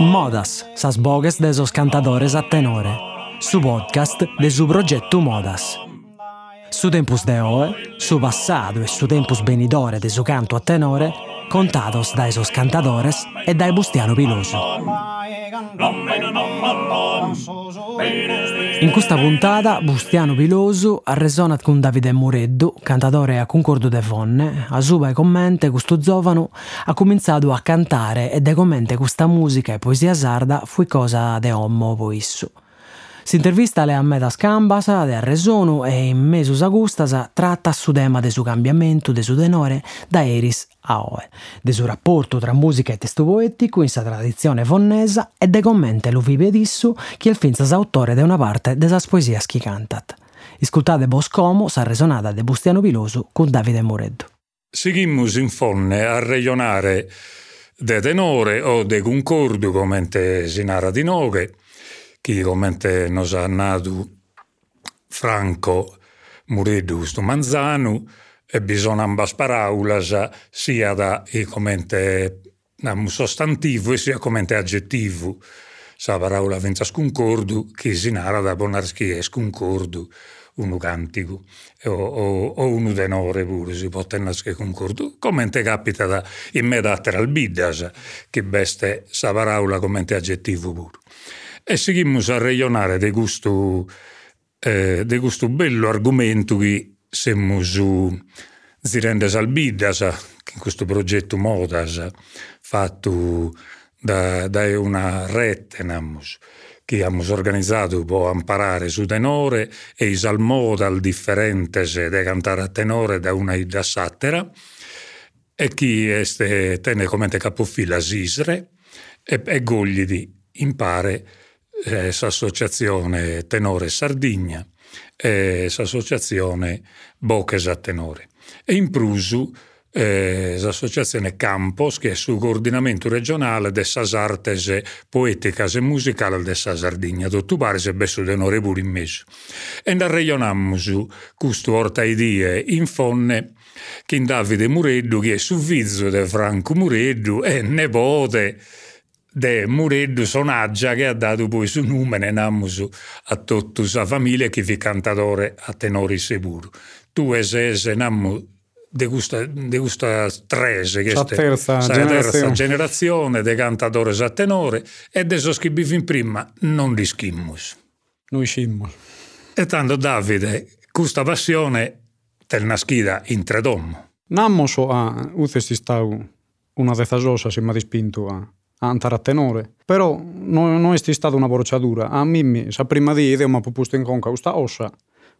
Modas, sas bogues de esos cantadores a tenore. Su podcast de su progetto Modas. Su tempus de oe, su passado e su tempus benidore de su canto a tenore, contados da esos cantadores e dai Bustiano Piloso. In questa puntata Bustiano Pilosu ha resonat con Davide Mureddu, cantatore a Concordo de Fonne, a suba e commente questo giovane ha cominciato a cantare e de commente questa musica e poesia sarda fu cosa de ommo poissu. Si intervista le a metas cambas de Arresonu e in mesus agustas tratta su tema de su cambiamento de su tenore da eris a oe, de su rapporto tra musica e testo poetico in sa tradizione fonnesa e de commente lu vive dissu chi è finzas autore de una parte de sas poesias chi cantat. Iscultate Boscomo, sa resonata de Bustiano Pilosu con Davide Moreddu. Sigimmus in fonne a regionare de tenore o de concordo come si narra di noghe, commente nos ha nato Franco Mureddu questo Manzanu e bisogna ambas paraulas sia da commente un sostantivo sia come aggettivo sa parola venza sconcordu chi si narra da bonarski è sconcordu uno cantico o, o, o uno tenore pure si può tenere che concordo commente capita da in me da al biddas che beste sa parola commente aggettivo pure e seguimos a regionare de gusto, eh, de gusto bello argomento che siamo su Zirendes Albidas, in questo progetto Modas, fatto da, da una rete, namus, che abbiamo organizzato per imparare su tenore e i salmodal differenti da cantare a tenore da una da sattera. E chi este, tene come capofila Sisre e, e gogli di impare eh, l'associazione Tenore Sardigna e l'associazione Boches a Tenore. E in Prusu eh, l'associazione Campos, che è sul coordinamento regionale delle artes poeticas e musicali de Sardigna. Tutto pare se besso tenore pure in mezzo. E ne regionammo questo orta idee in fonne che Davide Mureddu, che è su vizzo di Franco Mureddu, è nepote de Mureddu Sonaggia che ha dato poi su nome namus a tutta la famiglia che vi cantatore a tenori sicuro. Tu esese namu de questa, de questa trese che è terza, generazione. terza generazione de cantatore a tenore e de so che in prima non li schimmus. Noi scimmus. E tanto Davide, questa passione tel naschida in tredommo. Nammoso a uthesti stau una dezasosa se mi ha dispinto a andare a tenore. Però non, non è stata una procedura. A Mimmi, sa prima di idea, mi ha proposto in conca questa ossa.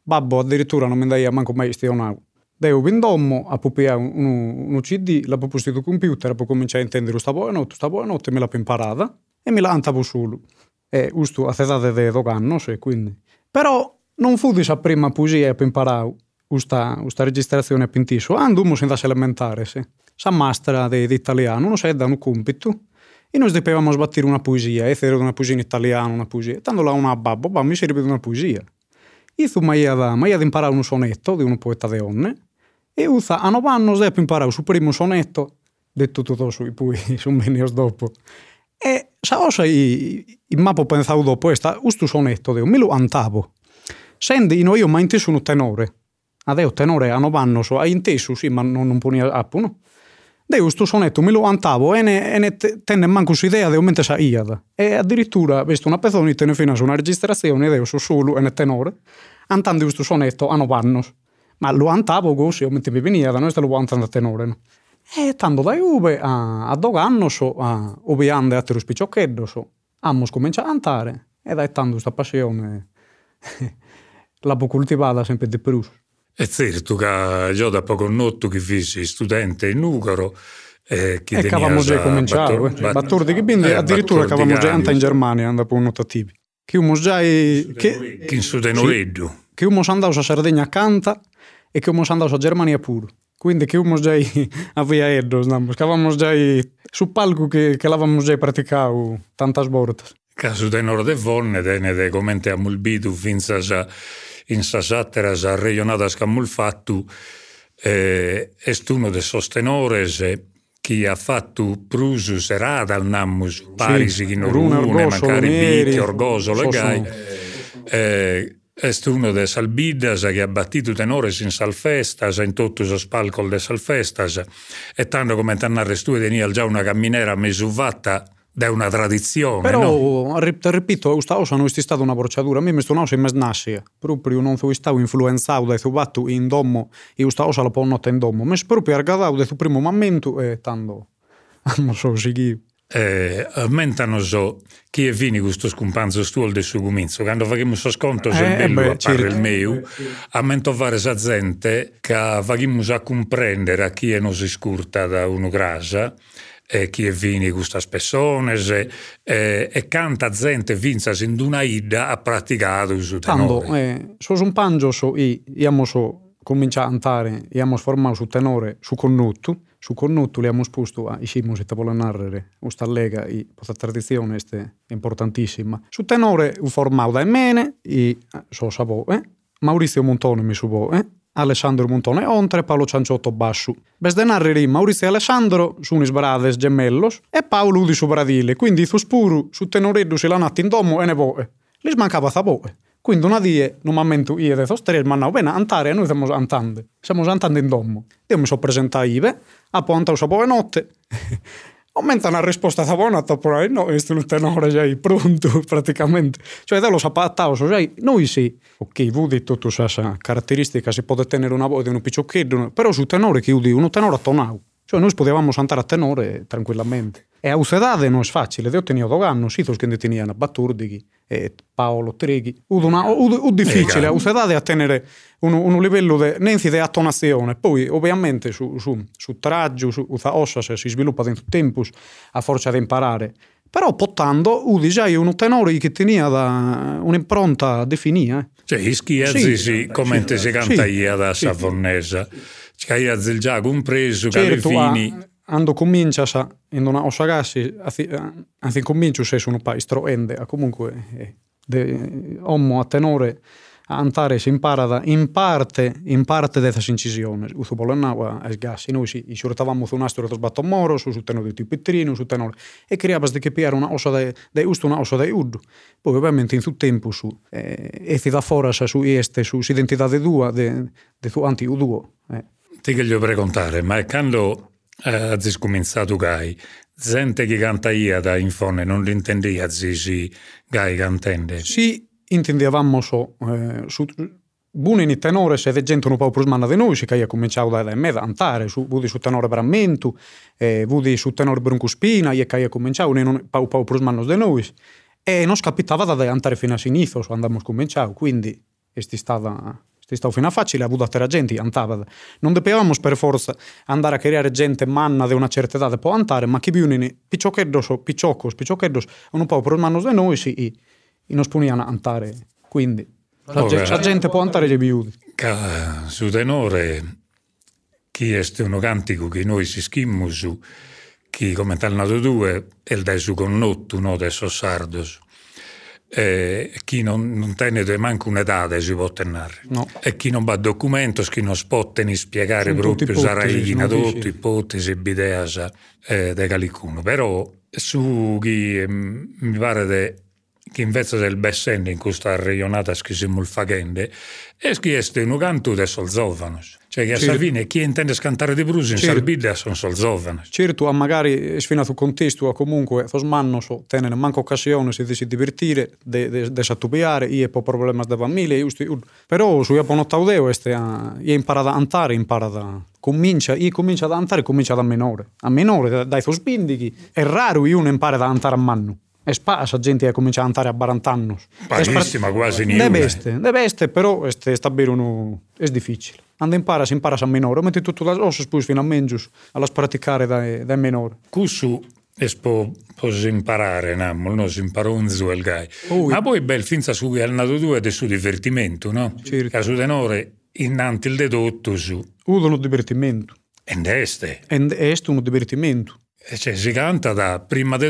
Babbo addirittura non mi dai manco mai stionato. Devo vindommo a pupiare un, CD, l'ha proposto sul computer, poi cominciare a intendere questa buona questa buona me l'ha imparata e me la antavo solo. E questo a edade di doganno, sì, quindi. Però non fu di sa prima poesia per imparare questa, questa registrazione a pintiso. Andummo in elementare, sì. Sa mastra di, di italiano, non si da un compito e noi dovevamo sbattere una poesia, e era una poesia in italiano, una poesia. Tanto là una babbo, babbo mi si una poesia. Tu mi hai imparato un sonetto di un poeta de onne, e usa a nove anni ho imparato il primo sonetto, detto tutto sui poi, su meni dopo. E sa cosa in mappo pensavo dopo questa, questo sonetto, de, me lo antavo. Senti, no, io mai inteso un tenore. Adeo tenore a nove anni, hai inteso, sì, ma non, non poni appo, no? Deu sto sonetto me lo antavo e ne, e ne tenne manco idea di aumente sa iada. E addirittura, visto una pezzone, tenne fino a una registrazione io so solo e ne tenore, antando questo sonetto a nove Ma lo antavo così, aumente mi veniva da noi lo antando a tenore. No? E tanto da uve a, a doganno so, a uve ande a tero spiccioccheddo so, amo comincia a antare. E dai tanto questa passione la può coltivare sempre di più. Certo che io da poco noto che fossi studente in Ugaro eh, che e avevamo già cominciato Battor, Battordi che quindi? eh, addirittura che avevamo già in Germania andando notativi che uno già che che in Sudenoreddu sì, che uno andato a Sardegna a Canta e che uno andato a Germania pure quindi che uno già a Via Eddo che avevamo già su palco che, che l'avevamo già praticato tante volte caso del nord de Vonne de come a Mulbidu finza già in sasatteras regionadas camul fattu eh, est uno de sos tenores chi ha fatto prusu serata al nammus, parisi chi non Rune, rune, Orgosolo, magari Neri, bicchi, orgosolo e so gai. sono. Eh, est uno de salbiddas che ha battuto tenores in salfestas, in tutto lo spalco de salfestas, e tanto come ti narrestue tenia già una camminera mesuvatta da una tradizione, Però, no? ripeto, questa cosa non è stata una procedura. A me mi sto non si mesnassia. Proprio non sono stato influenzato da fatto in domo e questa cosa la può notte in domo. Mi sono proprio argadato da primo momento e tanto non so seguire. Eh, aumentano so chi è vini questo scumpanzo stuol del suo cominzo quando facciamo so sconto se Eh, il bello beh, certo. il meu aumento fare sa gente che facciamo a comprendere a chi è non si scurta da uno grasa e chi è vini questa spessones e, e, e canta gente vinza in una ida ha praticato su tenore eh, so un pangio so i abbiamo so cominciato a cantare e abbiamo formato su tenore su connotto. Su connotto li abbiamo sposto a Isimus e vuole narrare questa lega e questa tradizione è importantissima. Su tenore ho formato da Mene e so sapò, eh? Maurizio Montone mi subò, eh? Alessandro Montone Ontre e Paolo Cianciotto Bassu. Bes de narrere Maurizio Alessandro su unis brades gemellos e Paolo Udi su bradile, quindi su spuru su tenoreddu si lanati in domo e ne voe. Li smancava zaboe. Quindi una die, normalmente io e tre mannavo bene, antare noi stiamo antando. Stiamo antando in domo. Io mi sono presentato ive, a ponta usa aumentan a resposta zabonata por aí, non, isto non ten hora aí pronto, prácticamente. Xo, é delos apataos, o xa, non isi. O que eu dito tu xa xa característica se pode tener unha voz de un piccioccheddo, pero su tenore que eu digo, un tenore atonau. Cioè, noi potevamo andare a tenore tranquillamente. E a usedade non é facile, eu eh, tenia do gamno, xizos que ne tenían a baturdighi. Paolo Treghi. Udo, una, udo, udo difficile, a usedade a tenere un, un livello de, di attonazione. Poi, ovviamente, su, su, su traggio, su ossa, se si sviluppa dentro tempo, a forza di imparare. Però, portando, Udi già è un tenore che tenia un'impronta definita. Eh. cioè ischiazzi Sì, sì, come sì, si canta sì, da sì. Savonnesa che ha già compreso Certo, fini a, Ando comincias a, in una, osagassi, anzi, anzi se es un ende, troende, a comunque eh, de, homo a tenore a antare si imparada in parte, in parte dessa incisione. Uso polennava a sgassi. Noi si, i, urtavamo su un astro dos battomoros, su tenore di pitrino, su tenore. E creabas de che una osa de, de usto, una osa de uddu. Poi ovviamente in su tempo su, eh, e si da fora su este, su identidade dua, de, de su anti uduo. Eh. Ti voglio preguntare, eh, ma quando eh, ha cominciato gai. Gente che canta io da infone non l'intendia si gai cantende. Sì, intendevamo so, eh, su in tenore se de gente un po' più smanna di noi, si che cominciato da, me da antare, su, vudi su tenore Brammentu, eh, vudi su tenore Bruncuspina, e che ha cominciato un po' più smanno di noi. E non capitava da antare fino a sinistro, so andammo cominciato, quindi è stata Sti stavo fino a facile, ha avuto a gente, antava. Non dovevamo per forza andare a creare gente manna di una certa età può antare, ma chi viene piccioccheddos, picciocos, piccioccheddos, un po' per mano di noi, si, i, i non spuniano a antare. Quindi, la, Oh, ge- eh. la gente può antare gli biudi. Su tenore chi è uno cantico che noi si schimmo su chi come tal nato due è il dai su connotto no de so sardos e chi non, non tiene manco un'età de si può tenere No. e chi non va a documento chi non tenere spiegare Sono proprio sarà tutto ipotesi bideas eh, de calicuno però su chi mm, mi pare de che invece del bessende in questa regionata che siamo il fagende e è un canto de solzovanos cioè che a Sì. Salvini chi intende cantare di brusi in Sì. Sarbiglia sono solzovanos Certo, magari sfina su contesto, a comunque, fos manno so, tenere manco occasione se di si divertire, de, de, de sattupiare, io ho problemi da famiglia, giusto, però su io non taudeo, este, a, io impara ad antare, impara da... Comincia, io comincia ad antare, comincia da minore. A minore, da- dai fos bindighi, è raro io non impara ad antare a manno. E spasa gente che comincia a antare a 40 anni. Parissima, quasi niente. beste, de beste, però este, stabile uno, è difficile. Quando impara, si impara a minore, metti tutto le ossa poi fino a mengius, alla praticare da, da minore. Cusu es può, può imparare, no? si imparò un zuel gai. Ui. Ma poi bel finza su al nato due del suo divertimento, no? Certo. Che tenore innanti il dedotto su Udo uno divertimento. e deste. Ed è uno divertimento. E cioè, si canta da prima di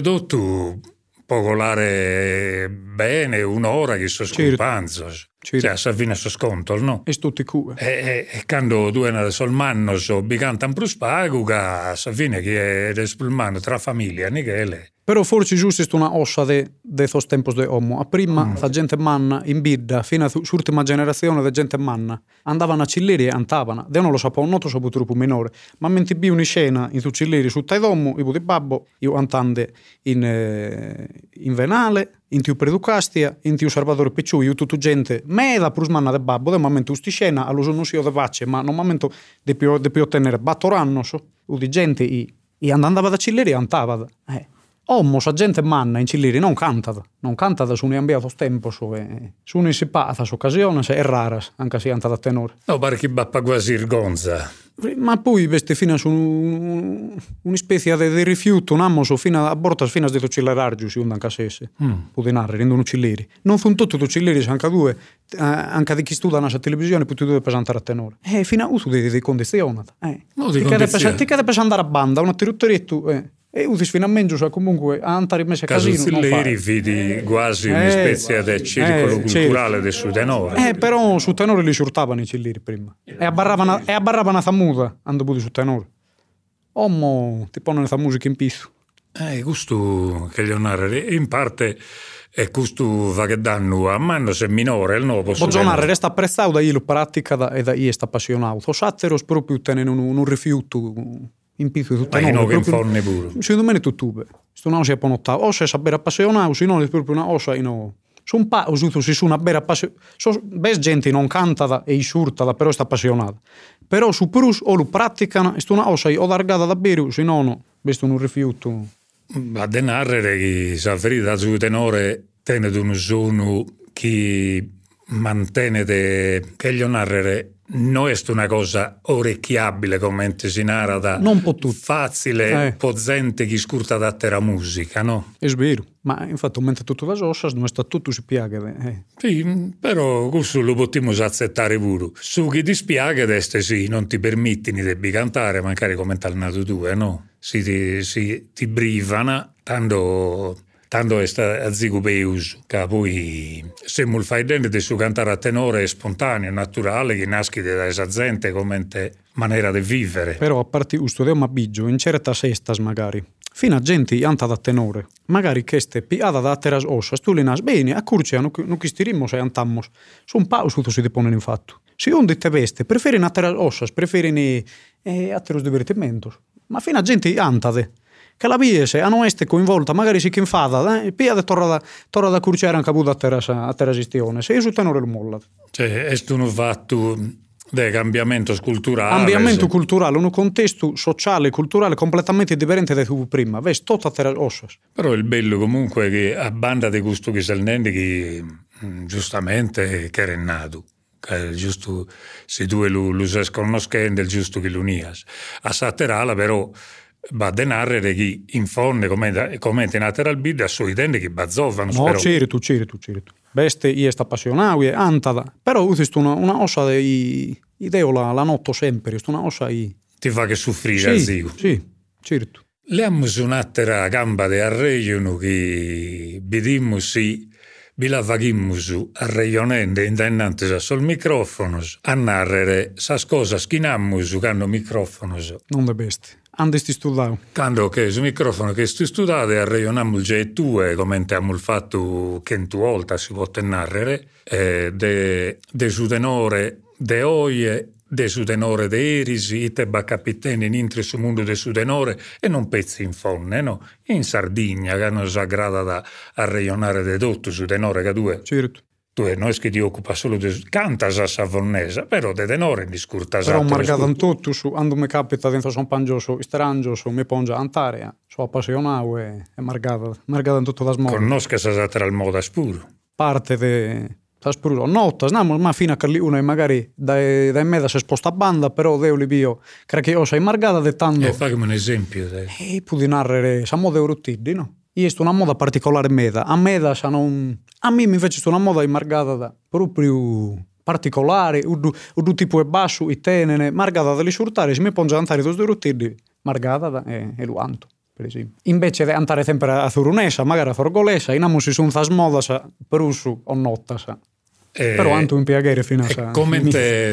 tutto popolare bene un'ora che sono Certo. scompanzo. Cioè, a fine so sconto, no? E tutti cue. E, e, quando tu hai sol manno so bicantan plus pago, che a fine che è spulmano tra famiglia, ni che è lei. Però forse giusto è una ossa de, de sos tempos de homo. A prima mm. la gente manna in bidda, fino all'ultima generazione di gente manna, andavano a Cilleri e andavano. De non lo sapevo, non so troppo minore. Ma mentre vi una scena in tu Cilleri su Taidomo, io di babbo, io andande in, eh, in Venale, in tiu Preducastia, in tiu Salvatore Picciù, io tutta gente, me la prusmanna de babbo, de momento sti scena, allo non si de vace, ma non momento di più, de più ottenere battoranno, so, u di gente i, i andava da Cilleri e andava. Eh. Ommo sa gente manna in Cilliri non cantata, non cantata su un ambiato tempo su, eh, su un'isipata su occasione è rara, anche se cantata a tenore. No, pare che bappa quasi il gonza. Ma poi veste fino su un, una specie di rifiuto, un ammoso fino a bortas fino a detto cillerargiu si undan casesse. Mm. Pudinare, rendono Cilliri. Non fu tutto tu Cilliri, anche due, eh, anche di chi studia nella televisione, poi due pesantare a tenore. Eh, fino a uso di, di condizione. Eh. No, di condizione. Ti cade pesantare a banda, una tirutterietto, eh. E usi finalmente cioè, comunque a andare messe casino. Casuzzelleri vidi quasi una eh, specie di circolo eh, culturale del Sud Tenore. Eh, però su Tenore li surtavano i cilliri prima. E abbarravano, e abbarravano a muta, andando su Tenore. Ommo ti pone la musica in piso. Eh, questo che Leonardo, in parte e questo va che danno a mano se minore, il nuovo posso Bogionare resta apprezzato da io pratica e da io sta appassionato. Satteros proprio tenere un, un rifiuto in piccolo tutta Ma inforne pure. Secondo me è tutto bene. Sto non si è ponottato. O se è bere appassionato, se non è proprio una osa in o. Sono pa usuto si su una bere appassionata. So, beh, gente non canta e isurta, però sta appassionata. Però su prus o lo praticano, è una osa o dargata da bere, se no, questo non rifiuto. Ma denarre che sa ferita su tenore tenete un sono che mantenete che gli narrere non è una cosa orecchiabile come si narra non po' tutto. facile, eh. pozzente chi scurta da terra musica, no? È vero, ma infatti mentre tutto va sossa non sta tutto si piaga. Eh. Sì, però questo lo potremmo accettare pure. Su chi ti spiaga deste sì, non ti permetti di cantare, magari come tal nato tu, eh, no? Si ti, si ti brivana, tanto tanto è a zigubeus, che poi se mul fai dente di su cantare a tenore spontaneo, naturale, che nasce da esa gente come maniera di vivere. Però a parte questo un abbiggio, in certa sestas magari, fino a gente anta da tenore, magari che ste piada da teras ossas, tu le nas bene, a curcia, non chi stirimmo se antammos, son paus tutto si deponen in fatto. Se onde te veste, preferin a teras ossas, preferin eh, a teros divertimentos, ma fino a gente antade che la biese a non essere coinvolta, magari si che fada, eh, pia de torra da, torra da curciare anche a terra, a terra gestione, se io su tenore il molla. Cioè, è un fatto di cambiamento culturale. Cambiamento culturale, un contesto sociale e culturale completamente differente da tu prima, vedi, tutta terra ossas. Però il bello comunque è che a banda di questo che salnendi che mm, giustamente che era nato giusto se tu lo, lo conoscendo, è giusto che lo nias. A Saterala però va denarre chi in fonde come in lateral bid a sui dende che bazzovano. No, certo, certo, certo. Beste io sta appassionato, e antada. Però usisto una, una ossa di ideo la, la notte sempre, una ossa di... Ti fa che soffrire, sì, zio. Sì, certo. Le abbiamo un'altra gamba di arreglio che la vagimmus arreionende indennantes sul microfono a narrere sas cosas che nammus che hanno microfono. Non le beste. Andesti studiato? Quando che su microfono che stu studiato e arreionammo il tue, come abbiamo fatto che tu volta si può narrare, eh, de, de su tenore de oie de su tenore de Eris, ite capiteni in intri su mondo de su tenore e non pezzi in fonne, no? In Sardegna, che non si aggrada da arreionare de tutto su tenore che due. Certo tu non è che ti occupa solo di canta a savonnesa, però de tenore di scurta Però marcato tutto su, quando mi capita dentro son pangioso, strangioso, mi pongia antarea, sono appassionato e marcato in tutto da smodo. Conosca sa tra il modo spuro. Parte de sa spuro, notta, snamo, ma fino a che uno magari dai, dai me da si sposta a banda, però deo li bio, credo che io sei marcata dettando... E fammi un esempio. Dai. E puoi narrare, sa modo eurotiddi, no? Io sto una moda particolare meda. A meda non... A me invece sto una moda immargata da proprio particolare, un tipo è basso, e tenene, margata da surtare, se mi pongo a andare due rottini, margata da e, e. Per esempio. Invece di andare sempre a Zurunesa, magari a Forgolesa, in amo si sono fas moda per uso o notta. Eh, Però anche un piacere fino a... Eh, come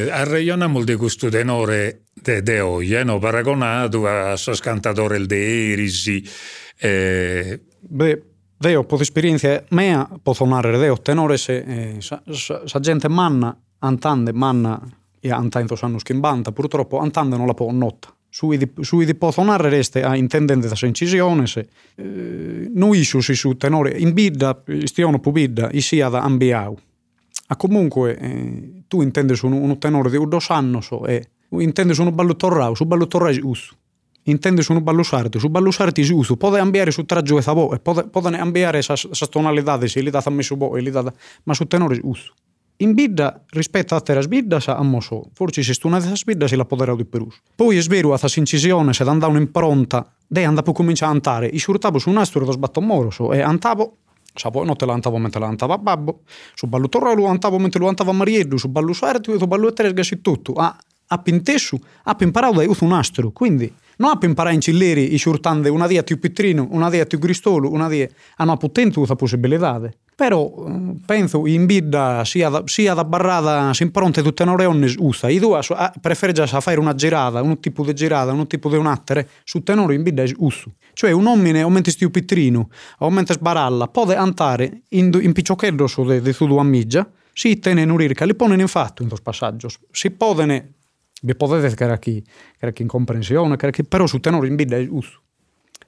arreioniamo di questo tenore de, de oggi, eh, no? paragonato a suo cantatore de Erisi. Eh... Beh, Deo, per esperienza mia, posso narrare Deo, tenore se eh, sa, gente manna, antande, manna, e antanto sanno schimbanta, purtroppo antande non la può nota. Sui di, sui di posso narrare reste a intendente da incisione, se eh, noi su, su tenore, in bidda, stiano pu bidda, i sia da ambiau. Ma comunque eh, tu intendi su un, tenore di dos anni so, e intendi su un ballo torrao, su ballo torrao uso. Intendi su un ballo sarti, su ballo sarti si uso, può cambiare su traggio e sabo, e può cambiare questa tonalità, se li dà messo bo, li dà, ma su tenore uso. In bidda, rispetto a terra sbidda, sa ammoso, forse se stuna dessa sbidda si la potrà di perus. Poi è vero, a questa incisione, se andava un'impronta, de andava a cominciare a andare, i surtavo su un astro do sbatto moroso, e andavo Sapo no te lantavo mentre lantava babbo, su ballo torrolo antavo mentre lo antava marieddu, su ballo sarti, su ballo etresga si tutto. A, a pintessu, a imparato da un astro, quindi non a imparare in cilleri i surtande una dia più pittrino, una dia più gristolo, una dia hanno potente questa possibilità. Però eh, penso in bidda sia da, sia da barrata si impronte tutte le ore usa. I due preferiscono fare una girata, un tipo di girata, un tipo di un attere, su tenore in bidda uso. Cioè un uomo, mentre stiu pittrino, o mentre sbaralla, può andare in, in picciochello su di de, sua amiga, si tene in uririca, li pone in fatto in questo passaggio. Si potene, vi potete che era chi, che era chi incomprensione, che era chi, però su tenore in bidda uso.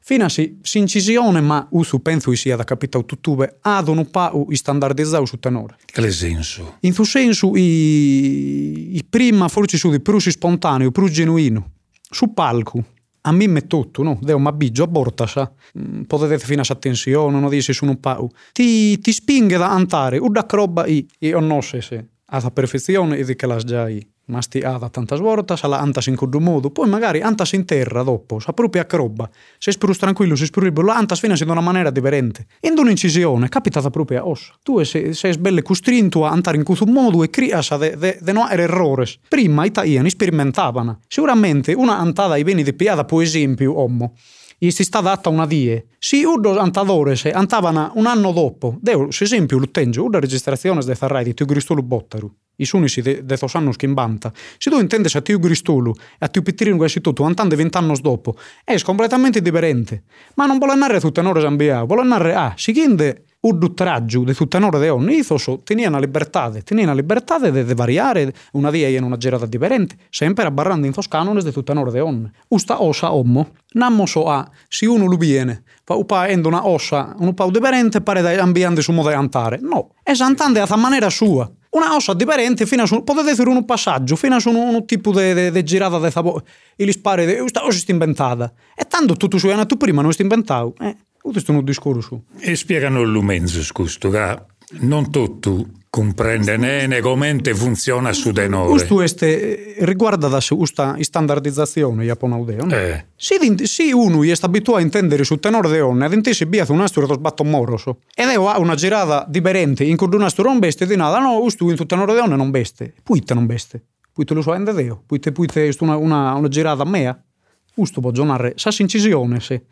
Fino a si, si incisione, ma uso penso sia da capitao tuttube, ad un pau standardizzau su tenore. Che senso? In su senso, i, i prima forse su di più spontaneo, più genuino, su palco, a me me tutto, no? Deo ma bigio a bortasa, mm, potete fino a attenzione, non dici su un pau. Ti, ti spinge da andare, o da roba i, e non so se, a perfezione e di che la già i ma sti ada tantas voltas, alla antas in quel modo, poi magari antas in terra dopo, sa proprio a roba. Se spirus tranquillo, se spirus bello, antas fina in una maniera differente. In un'incisione, capitata proprio a ossa. Tu sei, sei belle costrinto a andare in questo modo e criasa de, de, de no errores. Prima italiani sperimentavano. Sicuramente una antada i beni di piada, per esempio, ommo, gli si sta data una die. Si uddo antadore se antavano un anno dopo, deo, se esempio, l'uttengio, una registrazione de Ferrari di Tigristul Bottaru de, de tos annos che imbanta. Se tu intendes a tiu gristulu e a tiu pittirino quasi tutto, antande vent'annos dopo, è completamente differente. Ma non vuole andare a tutte nore zambiao, vuole andare a, seguinde un dutraggio di tutte nore de ogni, isoso tenia una libertà, tenia una libertà di variare una via in una girata differente, sempre abbarrando in tos canones di tutte nore de onne. Usta osa ommo, nammo so a, se uno lo viene, pa upa endo una ossa, un pau differente, pare da ambiente su modo di antare. No, è santande a maniera sua una ossa differente fino a su, potete essere un passaggio fino a un tipo di girata di sapore e li spari di questa cosa è inventata e tanto tutto su tu prima non è inventato eh, questo è un discorso. E spiegano l'umenzo scusto che non tutto comprende bene come funziona su denore. Questo este, riguarda da questa standardizzazione japonaudeo. Eh. Se, se uno è abituato a intendere su tenore de onne, ad intesi via un astro to sbatto moroso, ed è una girata differente in cui un astro non beste di nada, no, questo in tenore de onne non beste, puite non beste, puite lo so ende deo, puite puite una, una, una girata mea, questo può giocare, sa incisione se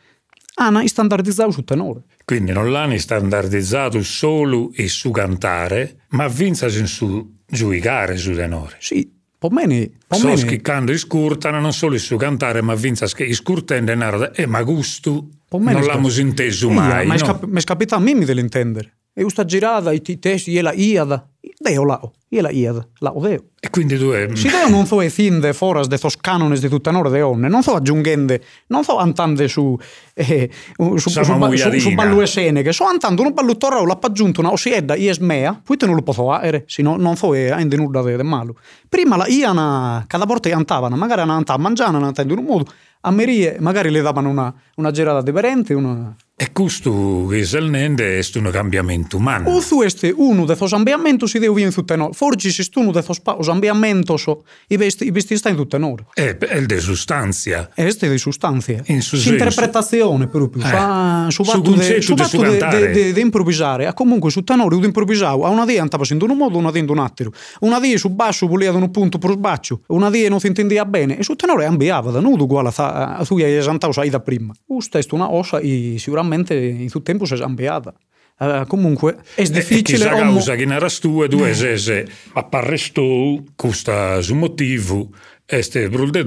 hanno standardizzato su tenore. Quindi non l'hanno standardizzato solo e su cantare, ma vinza su giudicare su tenore. Sì, po' meno. So schiccando scurtano non solo su cantare, ma vinza che i scurtende narra, eh, ma gusto non l'abbiamo inteso mai. Ma no? è capitato a me dell'intendere. E questa girata, i testi, e la iada, deo lao, e la iada, lao deo. E quindi tu è... Si deo non so e finde foras de sos canones de tutta nore de onne, non so aggiungendo, non so antande su, eh, su, su, su, su, su esene, che so antando un ballo torrao, l'ha aggiunto una osiedda, ies mea, poi te non lo posso fare, se no, non so e ende nulla de, de malo. Prima la iana, cada volta che antavano, magari andavano a mangiare, andavano in un modo, a Merie magari le davano una, una girata differente, una e questo esalmente è un cambiamento umano. O questo uno de sos cambiamentos si deu bien tutte noi. Forse se uno de sos cambiamentos i vesti, sta in tutte noi. È, è di sostanza. È di sostanza. In su interpretazione proprio. Eh. Fa, su fatto de, su fatto di improvvisare. A comunque su tenore di improvvisare. A una dia andava in un modo, una dia in un altro. Una dia su basso voleva un punto per sbaccio. Una dia non si intendeva bene. E su tenore cambiava da nudo uguale a, a tu hai esantau sai da prima. Questo è una ossa e sicuramente in tutto tempo si è cambiata. Uh, comunque è difficile. E la causa che tu e due sese apparrestou questo su motivo este brulde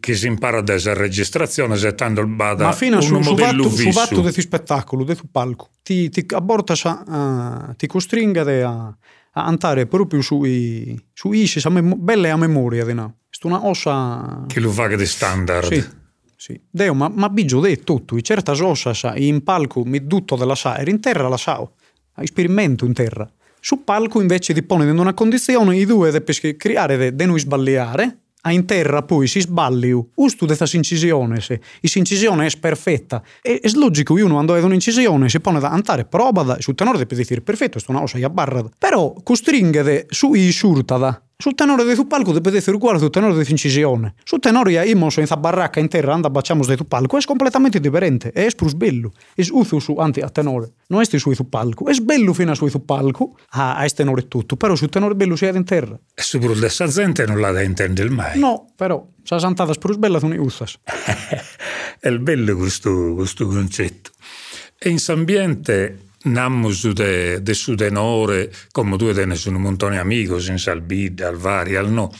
che si impara da esa registrazione settando il bada Ma fino su, su vatto, su vatto di spettacolo, di palco. Ti, ti aborta, uh, ti costringa a, a andare proprio sui, su isci, belle a memoria di no. È una ossa... Che lo fa che di standard. Sì. Sì. Deo, ma, ma bigio de tutto, certa ossa sa, in palco mi tutto della sa, era in terra la sao, esperimento in terra. Su palco invece ti pone in una condizione i due devi creare de noi sbagliare, a in terra poi si sballiu, ustu de questa incisione, se incisione è perfetta. E è logico, uno quando vede un'incisione si pone da andare, prova da, sul tenore deve dire perfetto, sto una cosa ya barra. Però costringe su i surtada, sul tenore di tu palco deve essere uguale sul tenore di incisione. Sul tenore a imos in barracca in terra anda baciamos di tu palco è completamente differente. È sprus bello. È uso su anti a tenore. Non è su palco. È bello fino a su palco. Ah, a tenore tutto. Però sul tenore bello si è in terra. E su brul dessa gente non la da intendere mai. No, però. Sa santata sprus bella tu ne usas. è bello questo, questo concetto. E in ambiente Nammus de, de su denore, come tu ne sono montoni amigos in Salbide, al vari, al no.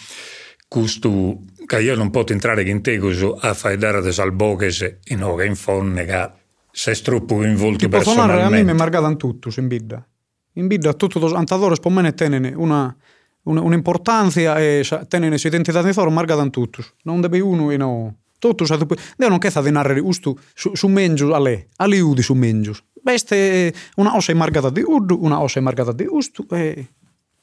Custu, che io non posso entrare in te a fare dare de salboches in oga in fonne, che se troppo involto personalmente. a me mi margadan tutto in bidda. In bidda tutto los antadores po mene tenene una, un'importanza e tenene su identità di loro margadan tutto. Non deve uno e no. Tutto sa devono che sta di narrare ustu su, su mengius a lei, a liudi su mengius. Beste una osa marcata di urdu, una osa marcata di ustu e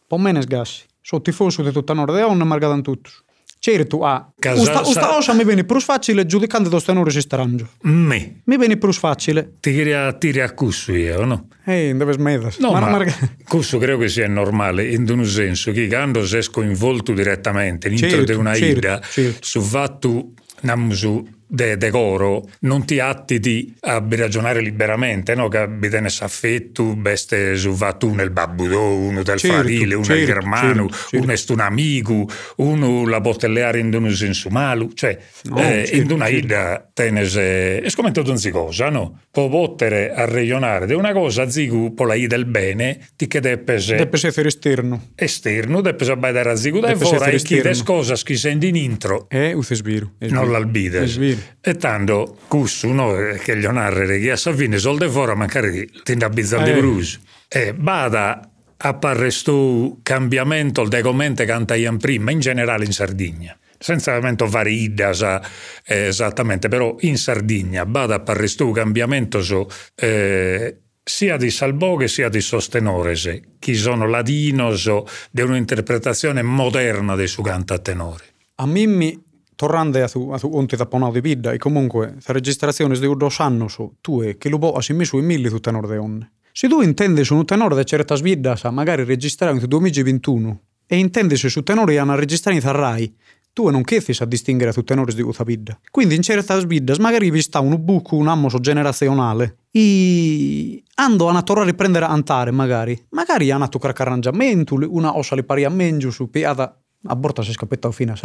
po menes gassi. So tifoso di tutta Nord e marcata in tutti. Certo, ah, Casa, usta osa mi viene più facile giudicando do stenore strangio. Me. Mi viene più facile. Ti queria tiri a cussu io, no? Eh, dove smedas. No, ma, ma marca... cussu credo che sia normale, in un senso che quando sei coinvolto direttamente dentro certo, di una certo, ida, certo. su fatto namusu de decoro non ti attiti a ragionare liberamente, no? che bitenes affetto, beste su va tu nel babbudo, uno del certo, farile, uno certo, del germano, certo, certo. uno è un amico, uno la botelleare in un senso malu, cioè no, eh, certo, in una certo. ida tenes, eh, è come tutto un cosa, no? Può potere a regionare di una cosa, zigu po la ida del bene, ti che deppes... Deppes essere esterno. Esterno, deppes abbaidare a zigu, e vorrei chi des cosas chi sendi in intro. Eh, uses viru. Non l'albides. E tanto cussu, no, che gli onarre che a Savini solde fora magari ti indabizza eh. di brus. E bada appare sto cambiamento del degomente cantaian prima, in generale in Sardegna. Senza veramente fare idas eh, esattamente, però in Sardegna bada appare sto cambiamento so, eh, sia di Salboghe sia di Sostenorese, che sono ladinos di un'interpretazione moderna del suo canta tenore. A Mimmi tornando a su, a su onti da ponau di vida e comunque la registrazione di dos annos tu è che lo può assimi su in milli tu tenor de onne. Se tu intendi su un tenore di certa svidda sa magari registrare in 2021 e intendi su tenore hanno registrato in Rai, tu non chiedi a distinguere tu tenore di questa vita. Quindi in certa svidda magari vi sta un buco, un ammoso generazionale e ando a tornare a riprendere antare magari. Magari hanno tu arrangiamento, una ossa li pari a mengiu su piada a borta si scappetta fino a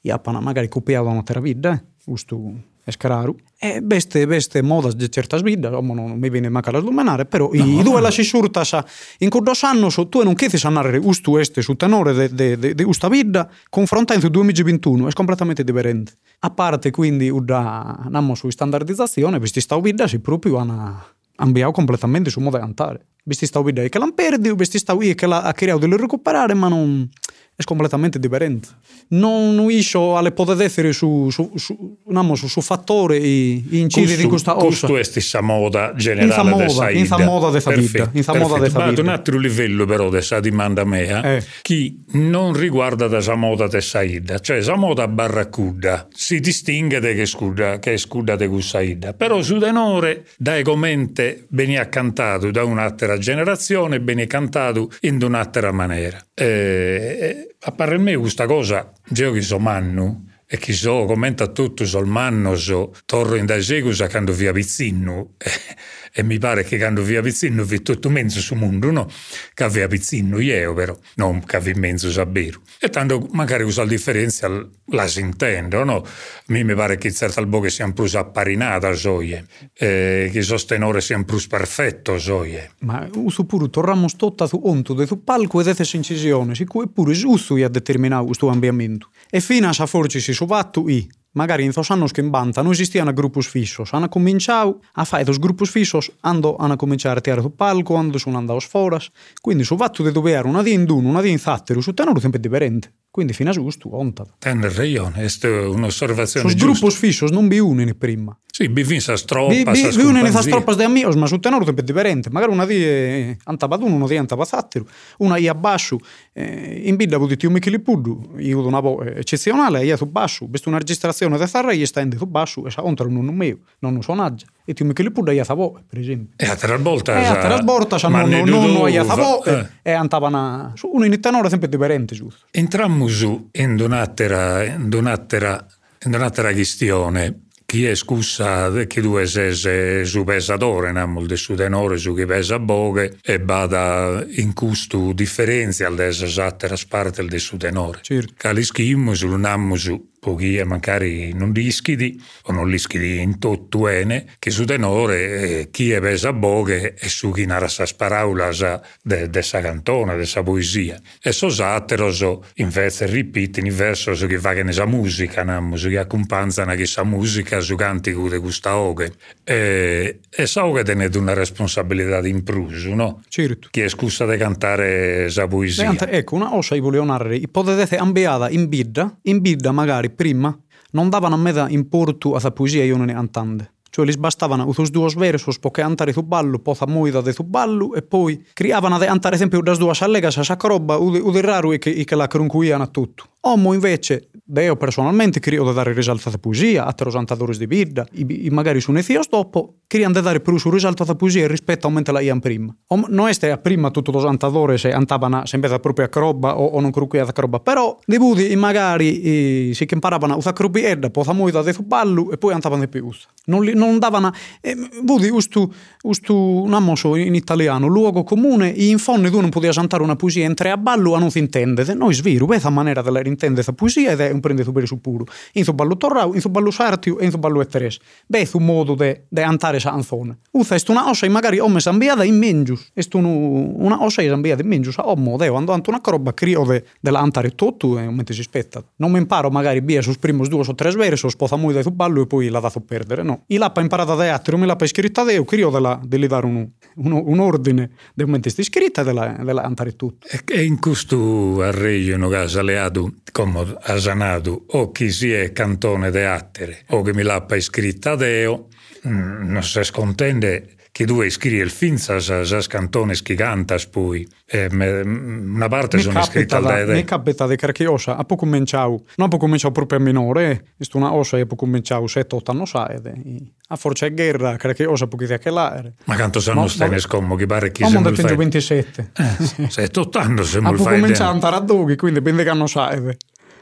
Japana magari copiavano ter vida, ustu escararu. E beste, beste modas de certas vidas, omo non mi viene manca las lumenare, però no, i due la si surtasa in curdos annos tu non chiedi a narrare ustu este su tenore de, de, de, de usta vida confrontando 2021, è completamente differente. A parte quindi uda namo su standardizzazione, questi sta vida si proprio hanno cambiato completamente su modo di andare. Questi sta vida che l'hanno perdi, questi sta che l'ha creato di recuperare, ma non è completamente differente. Non uisce alle poteri su, su, su, no, su, fattore e incide di questa ossa. Questo è stessa moda generale in moda, in moda della vita. In moda della vita. un altro livello però della domanda mia, eh. che non riguarda la moda della saida, cioè la moda barracuda si distingue da che scuda, che scuda di saida, però su denore da egomente veniva cantato da un'altra generazione, veniva cantato in un'altra maniera. Eh, a me questa cosa, io che sono manno, e chi so, commenta tutto sul manno, so, torro in da segusa quando via Pizzinno. e mi pare che quando via Pizzinno vi tutto mezzo sul mondo, no? Che via Pizzinno io però, non che vi mezzo sabbero. E tanto magari usa la differenza la si intende, no? Me mi pare che certa albo sia più apparinata, soie, eh, che il sostenore sia più perfetto, soie. Ma uso pure torniamo stotta su onto de su palco ed esse incisione, si cui pure giusto a determinare questo ambiente. E fino a forci si su vattu i, Magari in zos anos que en Banta non existían grupos fixos. Ana cominchau a fai dos grupos fixos ando a cominchar a tear do palco, ando sonando aos foras. Quindi, so vatto de dover una di in Duno, una di in Zattero, su tenor sempre diferente. Quindi fino a giusto, onta. Ten questa è un'osservazione Sos gruppi fissos non bi unini prima. Sì, bi fin sa stroppa, Bi, bi, bi unini sa stroppas de amigos, ma su tenore sempre differente. Magari una di eh, antava d'uno, una di antava zattero, una ia basso, eh, in bidda buditi un Michele Puddu, io una voce eccezionale, ia su basso, visto una registrazione da farra, ia stende su basso, e sa non un mio, non un suonaggio. E ti Michele Puddu ia sa voce, per esempio. E a tre volte... E a tre volte, sa non, non, non ia sa voce, e antavano, uno in tenore sempre differente, giusto. Entrammo su in un'altra, in un'altra, in un'altra questione chi è scussa che due sese su pesadore, namo de su tenore su chi pesa boghe e bada in custo differenza delle altre parti del su tenore. Certo. Nammo su pochi magari non lischidi o non lischidi in tottuene che su tenore eh, chi è pesa boghe e su chi narra sa sparaulas de, de sa cantona, de sa poesia. E so satteroso invece ripete in verso su chi fa che ne sa musica, namo, su chi accompagnano che sa musica su cantico de questa oghe. E, e sa oghe tenete una responsabilità in pruso, no? Certo. Chi è scusa di cantare sa poesia. Canta, ecco, una cosa io volevo narrare. Potete ambiata in bidda, in bidda magari prima non davano a me in portu a sa poesia ne antande. Cioè, li bastavano usos due versos poche antare su ballo, poza moida de su ballo, e poi criavano de antare sempre das due allega sa sacca roba, u de raro e che, che la cruncuiano a tutto. Omo invece, io personalmente crio da dare risalto alla poesia, a te cantatori di i magari su nezios dopo, criano da dare più su risalto alla poesia rispetto a mentre la ian prima. Om, non è a prima tutto lo cantatori se antavano sempre da propria roba o, o non crucuiata roba, però di budi magari i, si imparavano a usare crubiedda, poza moida de su ballo e poi antavano di più. Non, li, non davano, eh, vudi ustu, ustu namoso in italiano, luogo comune, in fondo tu non potevi cantare una poesia entrare a ballo a non si intende, noi sviru, questa maniera della intende questa poesia ed è un prende super su puro. In so ballo torrau, in ballo sartiu e in so ballo etteres. Beh, un modo de, de antare sa anzone. Uza est una ossa magari ome sambiada in mengius. Est un, una ossa sambiada in mengius. A ommo, deo, ando anto una roba crio de, de la antare tutto e un mente si spetta. Non mi imparo magari via sus primos due o tre versos, spoza muy de su ballo e poi la dato perdere, no. I lappa imparata da altri, mi lappa scritta deo, crio de, la, de li dare un, un, un ordine de mente sti scritta de la, de la antare tutto. E in questo arreglio no gasaleado come asanado o chi si è cantone de attere o che mi l'appa iscritta deo non si scontende che due scrive il finza sa, cantones che cantas poi. E me, una parte mi sono iscritta al da, de mi capita de perché osa a poco cominciau non poco cominciau proprio a minore è una osa e poco cominciau 7-8 anni sa a forza è guerra perché osa poco di che là ma quanto sanno stai scommo che pare chi non del 27 eh, 7-8 anni se a non poco fai cominciau a andare a doghi quindi bende che non sa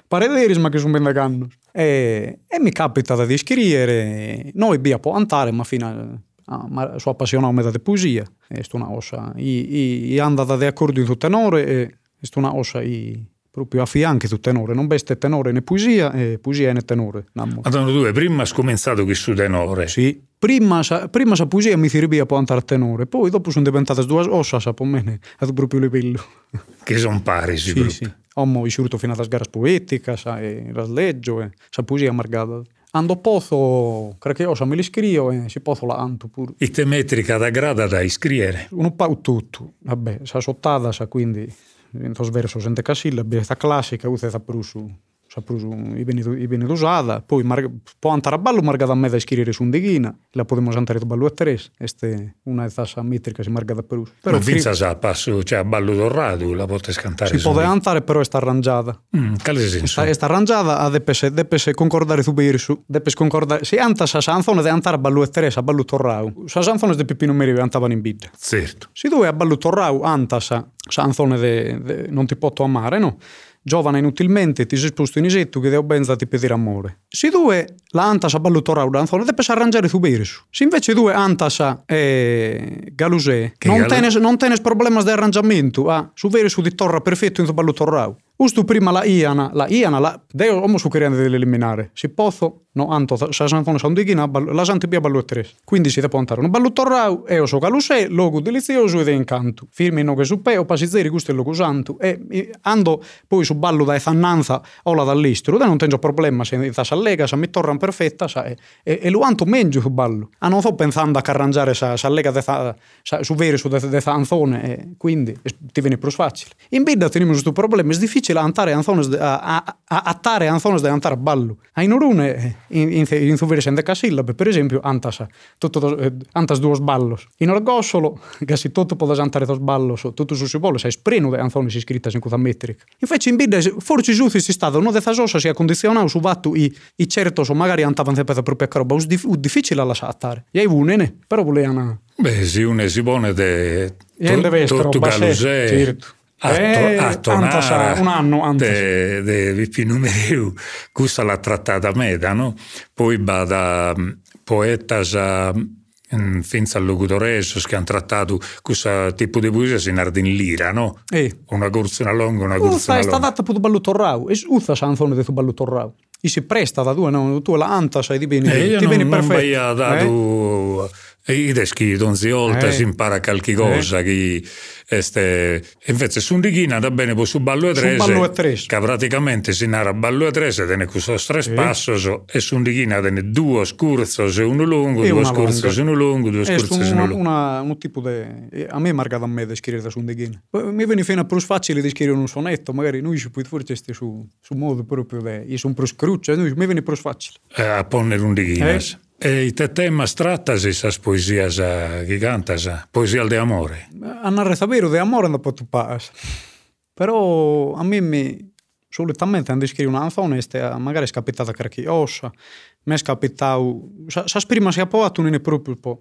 pare veris ma che sono bende che e, e mi capita di scrivere noi via può andare ma fino a Ah, ma sono appassionato da poesia, è una ossa. I, i andata di accordi su tenore e è una ossa i, proprio a fianco su tenore, non beste tenore né poesia e poesia né tenore. Madonna due, prima cominciato che su tenore. Sì, prima sa, prima sa poesia mi andare a tenore, poi dopo sono diventate due ossa, sa per me, ad proprio livello. Che sono pari, sì. Sì. Ho vissuto fino alle sgare poetica, sa, e rasleggio, e sa poesia amargata. Ando pozo, perché io mi iscrio e si posso la anto pure. E te metrica da grada da iscrivere? Un po' tutto, vabbè, sa sottata, sa quindi in tos verso sente casillabi, sta classica, usa sta prusu, sa prusu i beni usata, poi mar, può andare a ballo margata a me da iscrivere su un deghina, la podemos andare a ballo a tres, este una de esas metrica si marga da prusu. Però vinza sa passo, cioè a ballo del radio, la potes cantare. Si può andare però sta arrangiata. Mm, quale senso? Sta arrangiata a depese, depese concordare su birsu, depes concordare, si anta sa sanzone de andare a ballo a tres, a ballo torrau. Sa sanzone de Pipino Meri andavano in bidda. Certo. Si dove a ballo torrau anta sa de non ti posso amare, no? Giovane inutilmente, ti sei sposto in isetto che devo benza ti pedire amore. Se due la antas a ballutorau d'anzone, deve arrangiare su berisu. Se invece due antas a eh, galusè, non, gal... tenes, non tenes problemas di arrangiamento, ah, su berisu di torra perfetto in tu ballutorau. Ustu prima la iana, la iana, la, deo omo su queriande dell'eliminare. Si pozo, no anto, sa sanfone sa un dighina, la sante bia ballo tre. Quindi si deve andare un ballo torrau, e o so galusè, logo delizioso ed incanto. Firmi no che su pe, o pasizeri gusto e logo santo. E ando poi su ballo da efannanza o la dall'istro, da non tengo problema se sa lega, sa mi torran perfetta, sa, e, e, lo anto menggio su ballo. Ah, non sto pensando a carrangiare sa, sa lega de sa, sa, su veri su de, de zanzone, e quindi ti viene più facile. In bidda teniamo questo problema, è difficile difficile andare anzones de, a, a, attare anzones de andare a ballo. A inorune in in in suvere sende casillabe, per esempio, antas tutto eh, antas duos ballos. In orgossolo, che si tutto può andare dos ballos, tutto su si vuole, sai spreno de anzones iscritta in cuta metrica. Invece in bidda forse giusti si stato no de fasosa si condizionato su vattu i i certo so magari andavan sempre proprio a roba, us difficile alla sattare. E ai vunene, però volevano Beh, sì, un esibone de... Vestro, certo. A, eh, a un anno antes. De, de numeriu, questa l'ha trattata meda, no? Poi va da mm, poetas a mm, fins al locutoresos che hanno trattato questo tipo di poesia in ardin lira, no? Eh. Una corsa una longa, una corsa una longa. È stata per ballo torrau, e sanzone di ballo torrau. E si presta da due, no? Tu la anta sai di bene, eh, ti vieni perfetto. Non vai a dato... Eh? E deschi donzi oltre Eh. si impara qualche cosa che este invece su Righina da bene poi su ballo e Su trese che praticamente si narra ballo e trese tene questo tre passos e su Righina tene due scurzos e uno lungo E due scurzos e uno lungo due scurzos e uno lungo. una, un tipo di... A me è marcato a me di scrivere su un deghino. Mi viene fino a più facile di scrivere un sonetto, magari noi ci puoi forse su, su modo proprio di... Io sono più scruccia, noi, mi viene più facile. eh, a ponere un Righinas e i te temas trattasi esas poesias gigantas poesia de amore A narrare vero di amore può tu pas. Però a me mi... Solitamente quando scrivo una canzone è magari è capitata qualche ossa, mi è capitato... Sa, sa prima si è approvato non è proprio po'...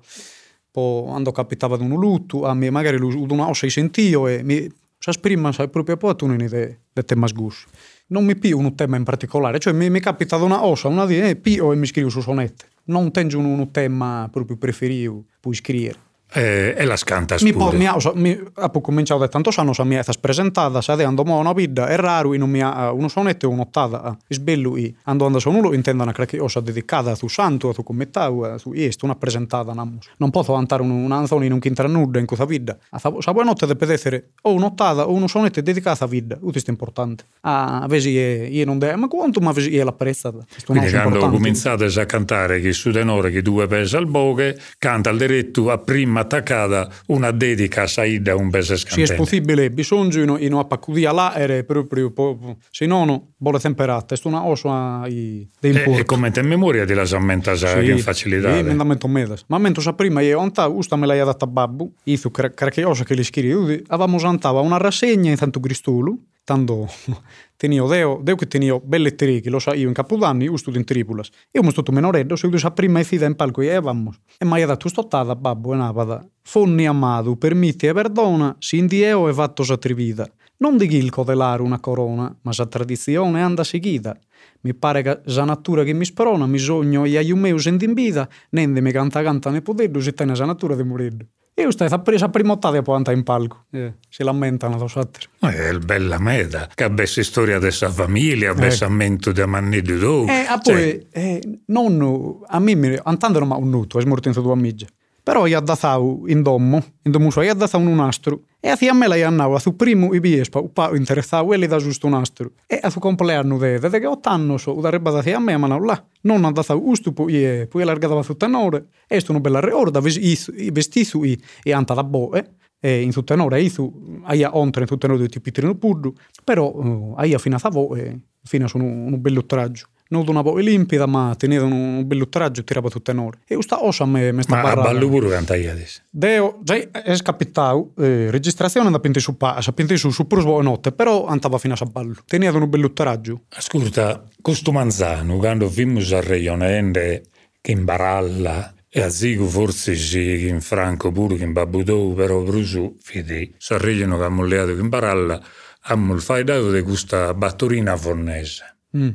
po quando capitava di un lutto, a me magari una ossa hai sentito e mi... Sa prima è proprio approvato non è di tema sgus. Non mi pio un tema in particolare, cioè mi, mi capita una ossa, una di eh, pio e mi scrivo su sonette. Non tengo un, un tema proprio preferito, puoi scrivere. E, e las cantas Mi, po, pure mi, ha, mi, ha cominciato da tantos anni, mi è presentata, se ando mo una vita, è raro, non mi ha uno sonetto e un'ottava, è bello, e ando ando sonulo, intendono che cosa dedicata a tu santo, a tu commettau, a tu est, una presentata, namos. Non posso andare un, una canzone in un quintra nuda in questa vita. A sa, sa buonanotte deve essere o un'ottava o uno sonetto dedicato a vita, questo è importante. Ah, vedi, io non devo, ma quanto, ma vedi, io l'apprezzata. Questo quindi quando cominciate a cantare che su tenore che due pesa al boghe canta al diretto a prima attaccata una dedica a Saida un pesa Se è scantene possibile, bisogna in, in una paccudia là, era proprio, se no, bolle temperate, è una osa i, dei e, importi. e come te memoria di la sammenta sa che facilità Sì, emendamento medas. Ma mentre sa prima io onta usta me l'hai data babbu, izu che osa che li scrivi, avevamo santava una rassegna in tanto Gristulu, tanto tenio deo, deo che tenio belle trichi, lo sa io in Capodanni, usto in Tripulas. Io mi stato menoreddo, se io sa prima e fida in palco e avevamo. E mi ha dato stottata babbo e navada. Fonni amado, permitti e perdona, si indieo e fatto sa trivida. Non di gil codelare una corona, ma sa tradizione anda seguita. Mi pare che sa natura che mi sprona, mi sogno e aiu meu senti vita, nende mi canta canta ne potedo, se tenne sa natura de moreddo. E stai sa presa prima ottava poi anta in palco. Eh, si lamentano dos altri. è bella meda che abbesse storia della famiglia abbessamento di manni di dove Eh, a poi, eh, nonno, a me, mi- andando non mi ha unnuto, è morto in sua amica. Però io ho dato in domo, in domo suo, io ho dato un nastro. E a me la andavo, a suo primo i biespa, un po' interessato, e gli da giusto un nastro. E a suo compleanno, vede, che otto anni so, da reba da a me, ma non là. Non ha dato gusto, poi, poi allargata su tenore. E sto una bella reorda, i vestito i, e anta da boe. E in tutto tenore, io, aia ontre in tutto tenore di pitrino puddu, però, uh, aia fino a e fino a un, un bello traggio non una voce limpida, ma teneva un e tirava tutto tenore. E questa ossa me, me sta ma a barrando. ballo pure canta io adesso Deo, già è capitato, eh, registrazione andava pinti su passa, pinti su, su prosbo notte, però andava fino a ballo. Teneva un bello traggio. ascolta questo manzano quando vimos a Reionende che in baralla e a Zigo forse sì in Franco pure che in Babudou però Brusu fidi sorridono che ha molleato che in baralla abbiamo il faidato di questa batturina fornese. Mm.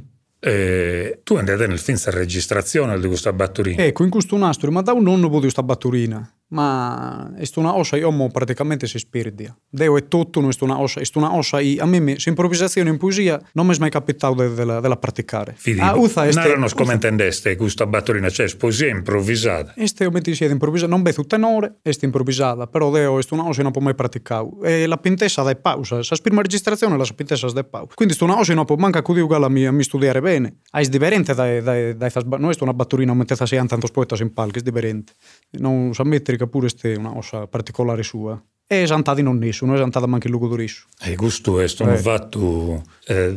E tu andate nel finza registrazione di questa batturina. Ecco, in questo nastro, ma da un nonno di questa batturina ma è una osa io mo praticamente si spirdia. Deo è tutto, non è una osa, è una osa i, a me mi, improvvisazione in poesia non mi è mai capitato de, de, de la praticare. Fidi, ah, uza, este, non come intendeste questa batterina, cioè poesia improvvisata. Este metti sia improvvisata, non vedo tenore, è improvvisata, però deo è una osa non può mai praticare. E la pintessa da pausa, sa prima registrazione la pintessa da pausa. Quindi sto una osa non può manca cudi uguale a mi, studiare bene. Ah, è differente da, da, da, da, non è una batterina mentre si hanno tanto poetas in palco, è differente. Non sa mettere che pure è una cosa particolare sua. E esantata non nessuno, esantata anche il luogo d'orisso. E questo è un eh. fatto eh,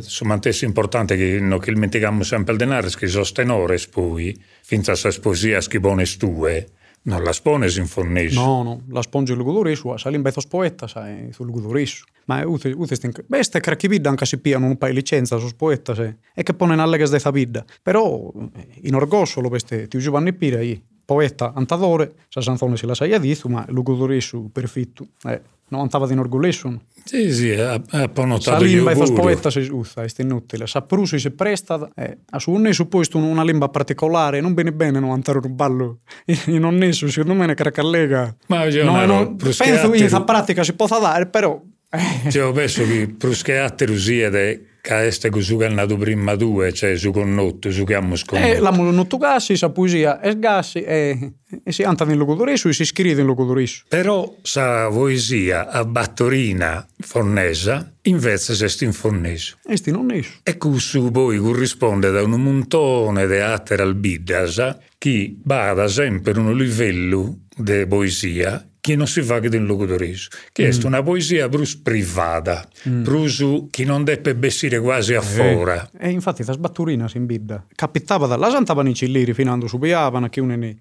importante che non che dimentichiamo sempre il denaro, che sono tenore poi, finché a sposia schibone stue, non la spone in fornisce. No, no, la sponge il luogo d'orisso, sa l'imbezzo poeta, sai, sul luogo d'orisso. Ma ute, ute stin... Beh, ste cracchibidda anche si piano un paio di licenza su poeta, se. E che pone in allega de bidda. Però, in orgoglio, lo veste, ti Giovanni Pira, poeta antadore, se la sai a dizu, ma lugudoresu perfitto. Eh, non antava di orgullesun. Sì, sì, notato Sa limba e poeta si usa, è inutile. Sa prusi si presta, eh, a su un supposto una limba particolare, non bene bene non antare un ballo in un nesso, secondo me ne cracallega. Ma io no, no, penso in questa pratica si possa dare, però... Eh. Cioè, penso che pruscheate rusiede ca este cu su nato prima due, cioè su connotto, su che abbiamo sconnotto. Eh, l'abbiamo notto gassi, sa poesia è gassi e, e si anta in locutorissu e si scrive in locutorissu. Però sa poesia a battorina fornesa invece se in forneso. E sti non nesso. E questo poi corrisponde da un montone di altre albiddas che bada sempre un livello di poesia che non si fa che in locutorismo, che mm. è una poesia brus privata, mm. brusu che non deve bessire quasi a fora. E infatti la sbatturina si imbidda. Capitava da là santavano i cilliri fino a subiavano, che uno in,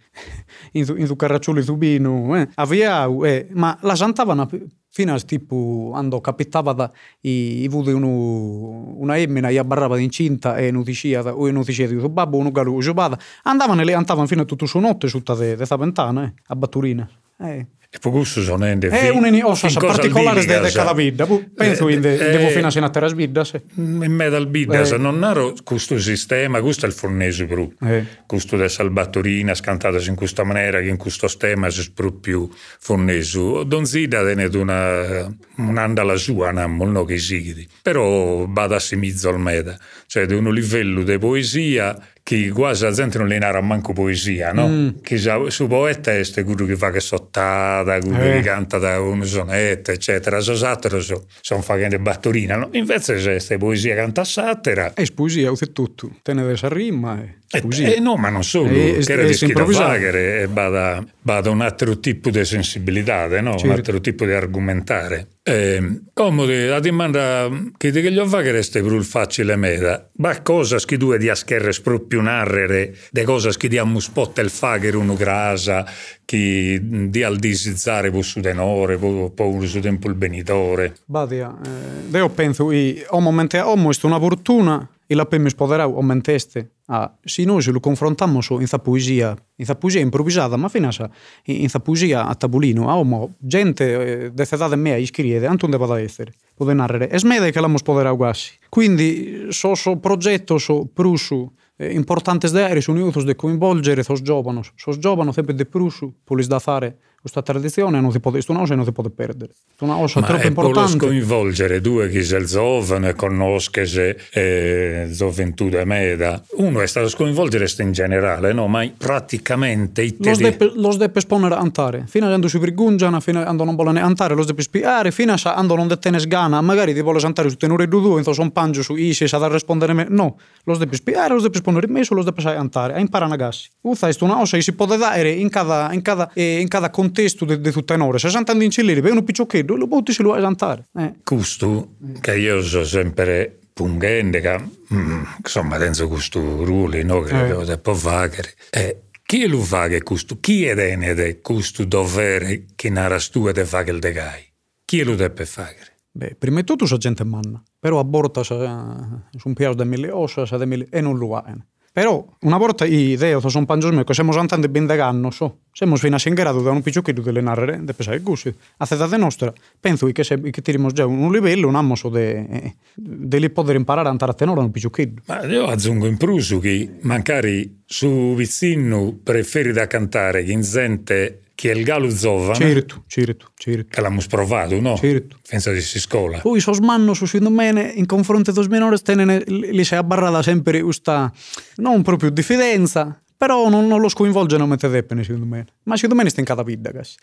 in su carraccioli subino, eh, aviau, eh, ma la santavano fino a tipo quando capitava da i, i vudi una emmina e barrava incinta e non diceva o non diceva di babbo uno galu giocava andavano e le andavano fino a tutto su notte su questa ventana eh, a batturina eh. E per questo sono ende È un'ossa particolare di cada vita. Penso che devo fino a senatera sbidda. In me al bidda, eh. non ero questo sistema, questo è il fornese. Eh. Questo della salbattorina scantata in questa maniera, che in questo sistema si spru più forneso. Don Zida è una, un'anda sua, non no che sigidi. Però vada a simizzo al meda. Cioè, di un livello di poesia che quasi la gente non le narra manco poesia, no? Mm. Che su poeta è quello che fa che sottata, quello eh. che canta da un sonetto, eccetera. So satira so, sono facendo battorina, no? Invece c'è questa poesia canta satira. È poesia, è tutto. Tenere a rima e eh, eh, no, ma non solo, e, che era di schifagere e bada, bada un altro tipo di sensibilità, no? certo. un altro tipo di argomentare. Eh, comodi, la domanda che ti voglio fare resta più facile meta, ma cosa che tu di ascherre proprio narrere, de cosa che diamo spot il fagere uno grasa, che di al disizzare può su denore, può, su tempo il benitore. Badia, eh, io penso che a un momento è una fortuna e la mi spoderau aumenteste a se noi lo confrontiamo in sta poesia in sta poesia improvvisata ma fino a in sta poesia a tavolino a uomo gente eh, de età mia iscrive anche deve da essere? Può narrare e smede che la spoderau quasi. Quindi so, so progetto so prusu eh, importantes de aere sono de coinvolgere sos giovanos sos giovanos sempre de prusu polis da fare questa tradizione non si può, questa cosa non si può perdere. È una cosa Ma troppo importante. Ma coinvolgere due che sono giovani, conoscere eh, gioventù da meda. Uno è stato sconvolgere in generale, no? Ma praticamente i tedeschi... Lo deve, lo deve esponere antare. Fino a quando si vergognano, fino a quando non vogliono antare, lo deve spiegare, fino a quando non detene sgana, magari ti vuole antare su tenore due due, insomma, un pangio su isi, sa da rispondere me. No, lo deve spiegare, lo deve esponere messo, lo deve antare, a imparare a gassi. Uffa, è una che si può dare in cada, in cada, eh, in cada contesto contesto di tutta un'ora. Se sentano in cellere, per uno picciochetto, lo butti se lo vuoi santare. Eh. Questo, che io so sempre pungente, che mm, insomma, penso questo ruolo, no, che eh. devo può fare. Eh, chi lo fa che questo? Chi è dene questo dovere che narra tu e fa che il degai? Chi lo deve fare? Beh, prima di tutto c'è gente manna, però a bordo c'è un piano di mille ossa e non lo ha. Però una volta i deo sono pangios me che siamo andando ben da ganno, so. Fino a in grado da un picciocchino delle narrere, de pesare gusto. A zedade nostra, penso che, se, che tiriamo già un livello, un ammoso de, de li poter imparare a andare a tenore un picciocchino. Ma io aggiungo in prusu che magari su vicino preferi da cantare che in gente che è il gallo giovane. Certo, certo, certo. Che l'abbiamo provato, no? Certo. Pensa di si scuola. Poi so smanno su secondo me in confronto ai minori tenen, li si è abbarrata sempre questa non proprio diffidenza, però non, non lo scoinvolgono mentre deppene secondo me. Ma secondo me sta in casi.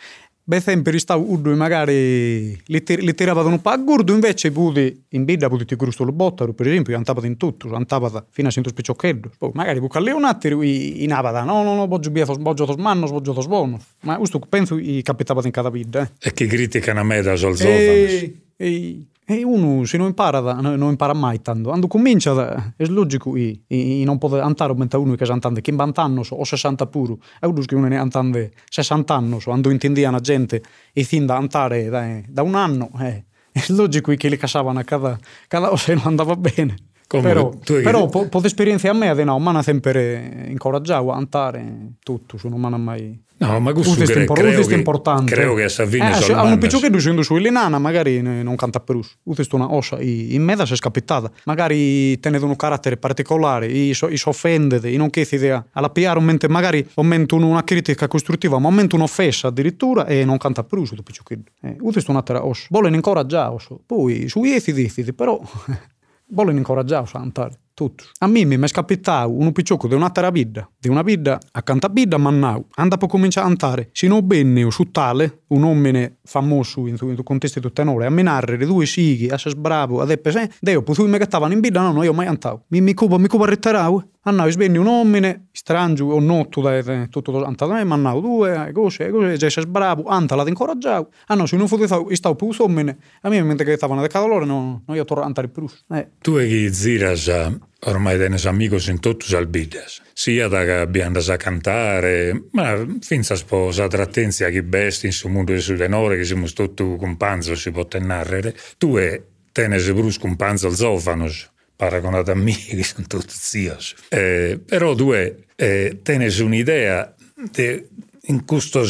Beh, sempre stavo urdo magari li, tir- li tiravano un po' a gurdo, invece puti in vita puti ti crusto lo bottaro, per esempio, andavano in tutto, andavano fino a 100 spiccioccheddo. Poi magari può lì un attimo in avada, no, no, no, voglio via, voglio tos mannos, voglio tos buono. Ma questo penso che capitava in cada vita, eh. E che criticano a me da sol giovane. E, e uno se non impara, da, non impara mai tanto. Quando comincia, da, è logico che non può andare mentre uno che è andando 50 anni o 60 pure, e uno che uno ne andando 60 anni, quando intendia la gente e fin da andare da, da un anno, eh, è logico che li casavano a cada, cada cosa non andava bene. Come però, però po, po' esperienza a me, no, ma ha sempre incoraggiato a andare tutto, se non mi mai No, ma questo cre- impor- creo, che, importante. creo che a Savini eh, sono un piccio che dicendo su Ilinana magari non canta per us. Questo una ossa in si è scappata. Magari tenete un carattere particolare, i so, si offendete, non chiede idea. Alla PR un mente, magari aumenta una critica costruttiva, ma aumenta un'offesa addirittura e non canta per us. Piccio che eh, questo è un'altra ossa. Vogliono incoraggiare, poi su iefidi, però vogliono incoraggiare a andare tutto. A me mi è scapitato un picciocco di un'altra vita, di una vita accanto a vita, ma no, anda a cominciare a andare. Se non bene su tale, un uomo famoso in questo contesto di tenore, a menare due sighi, a essere bravo, ad essere, deo, poi mi stavano in vita, no, no, io mai andato. Mi, mi cubo, mi cubo arretterato, andavo, svenne un uomo, strangio, o notto, da tutto andato a me, ma no, due, cose, cose, già sei bravo, anta la incoraggiavo. Ah no, se non fosse stato, stavo più uomo, a me mentre che stavano a decadolore, no, no, io torno a andare più. Eh. Tu e chi ziras ormai tenes amigos in tutti i bidas, sia da che abbiamo a cantare, ma finza sposa trattenzia chi besti in su mondo di sudenore che siamo tutti con panzo si può narrare, tu e tenes brusco un panzo al zofanos, paragonato a me che sono tutti zios. Eh, però due eh, tenes un'idea de, in questo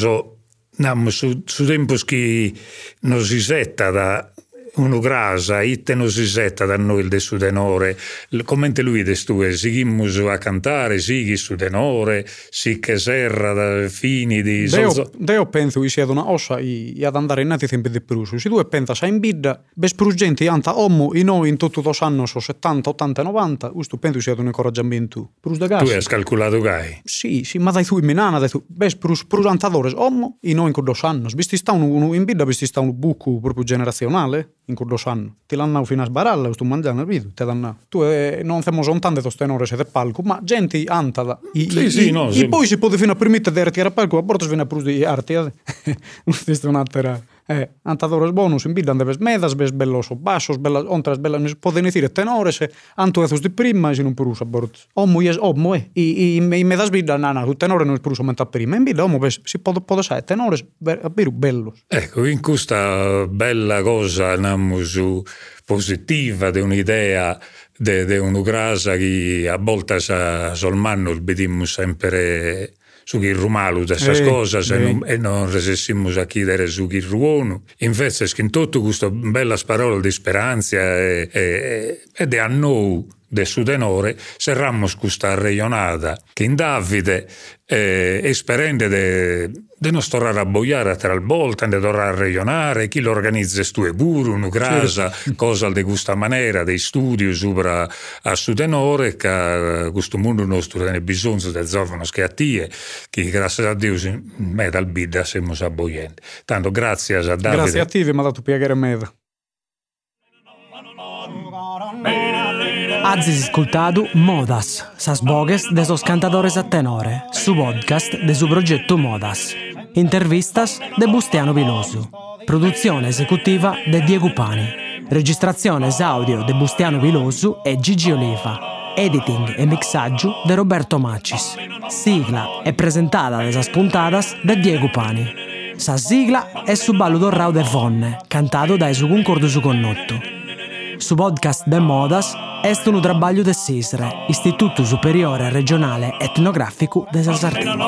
su, su tempo che non si setta da uno grasa, itte non si setta da noi il de su denore, commente lui de stue, sigimmus a cantare, sighi su denore, si che serra da fini di... Deo, deo penso che sia una ossa e ad andare innanzi sempre di più, se tu pensa sai in bidda, bes gente anta ommo in noi in tutto dos anni so 70, 80, 90, questo penso sia un incoraggiamento. Prus da gas. Tu hai calcolato gai? Sì, sì, ma dai tu in menana, dai tu, bes prus, prus antadores ommo in noi in dos anni, visti sta un, in bidda, visti sta un buco proprio generazionale, in Kurdostan. Ti l'hanno fino a sbaralla, sto mangiando, vedi, te danno. Tu eh, non siamo soltanto questo e de palco, ma gente antada. I, sì, i, sì, no, e sì. poi si può fino a permettere di artiare palco, a bordo viene a di arte. Questa è un'altra... Eh, antadores bonus in bidan debes medas, ves bellos basos, bellas ontras, bellas, poden dicir tenores, anto ezos de prima, e se non perusa bord. Omo yes, omo, eh, i, i, i medas bidan, nana, tu tenore non perusa menta prima, in bida, omo, ves, si può, può sai, tenores, beru bellos. Ecco, in questa bella cosa, namu su positiva di un'idea di una grasa che a volte sa, solmanno vediamo sempre su chi rumalu dessas eh, cosas eh. e, non, e non resessimus a chiedere su chi ruonu. Invece, in tutto questo belle parole di speranza e, e, e di annou de su tenore, serramos questa regionata che in Davide eh, esperende de, de non tornare a boiare tra il volta, de tornare a regionare, chi lo organizza stue pure, una grasa, certo. cosa di questa maniera, dei studi sopra a su tenore, che questo mondo nostro ha bisogno del giovane che a tie, che grazie a Dio me dal bida siamo a boiente. Tanto grazie a Davide. Grazie a te, mi ha dato piacere a me. Hazis ascoltado Modas, sas bogues de sos cantadores a tenore, su podcast de su progetto Modas. Intervistas de Bustiano Viloso. Produzione esecutiva de Diego Pani. Registrazione audio de Bustiano Viloso e Gigi Oliva. Editing e mixaggio de Roberto Macis. Sigla è presentata de sas puntadas de Diego Pani. Sa sigla è su ballo d'orrao de Vonne, cantato da su concordo su connotto. Su podcast de Modas Est un trabalho de SISRE, Istituto Superiore Regionale Etnografico de Sardegna.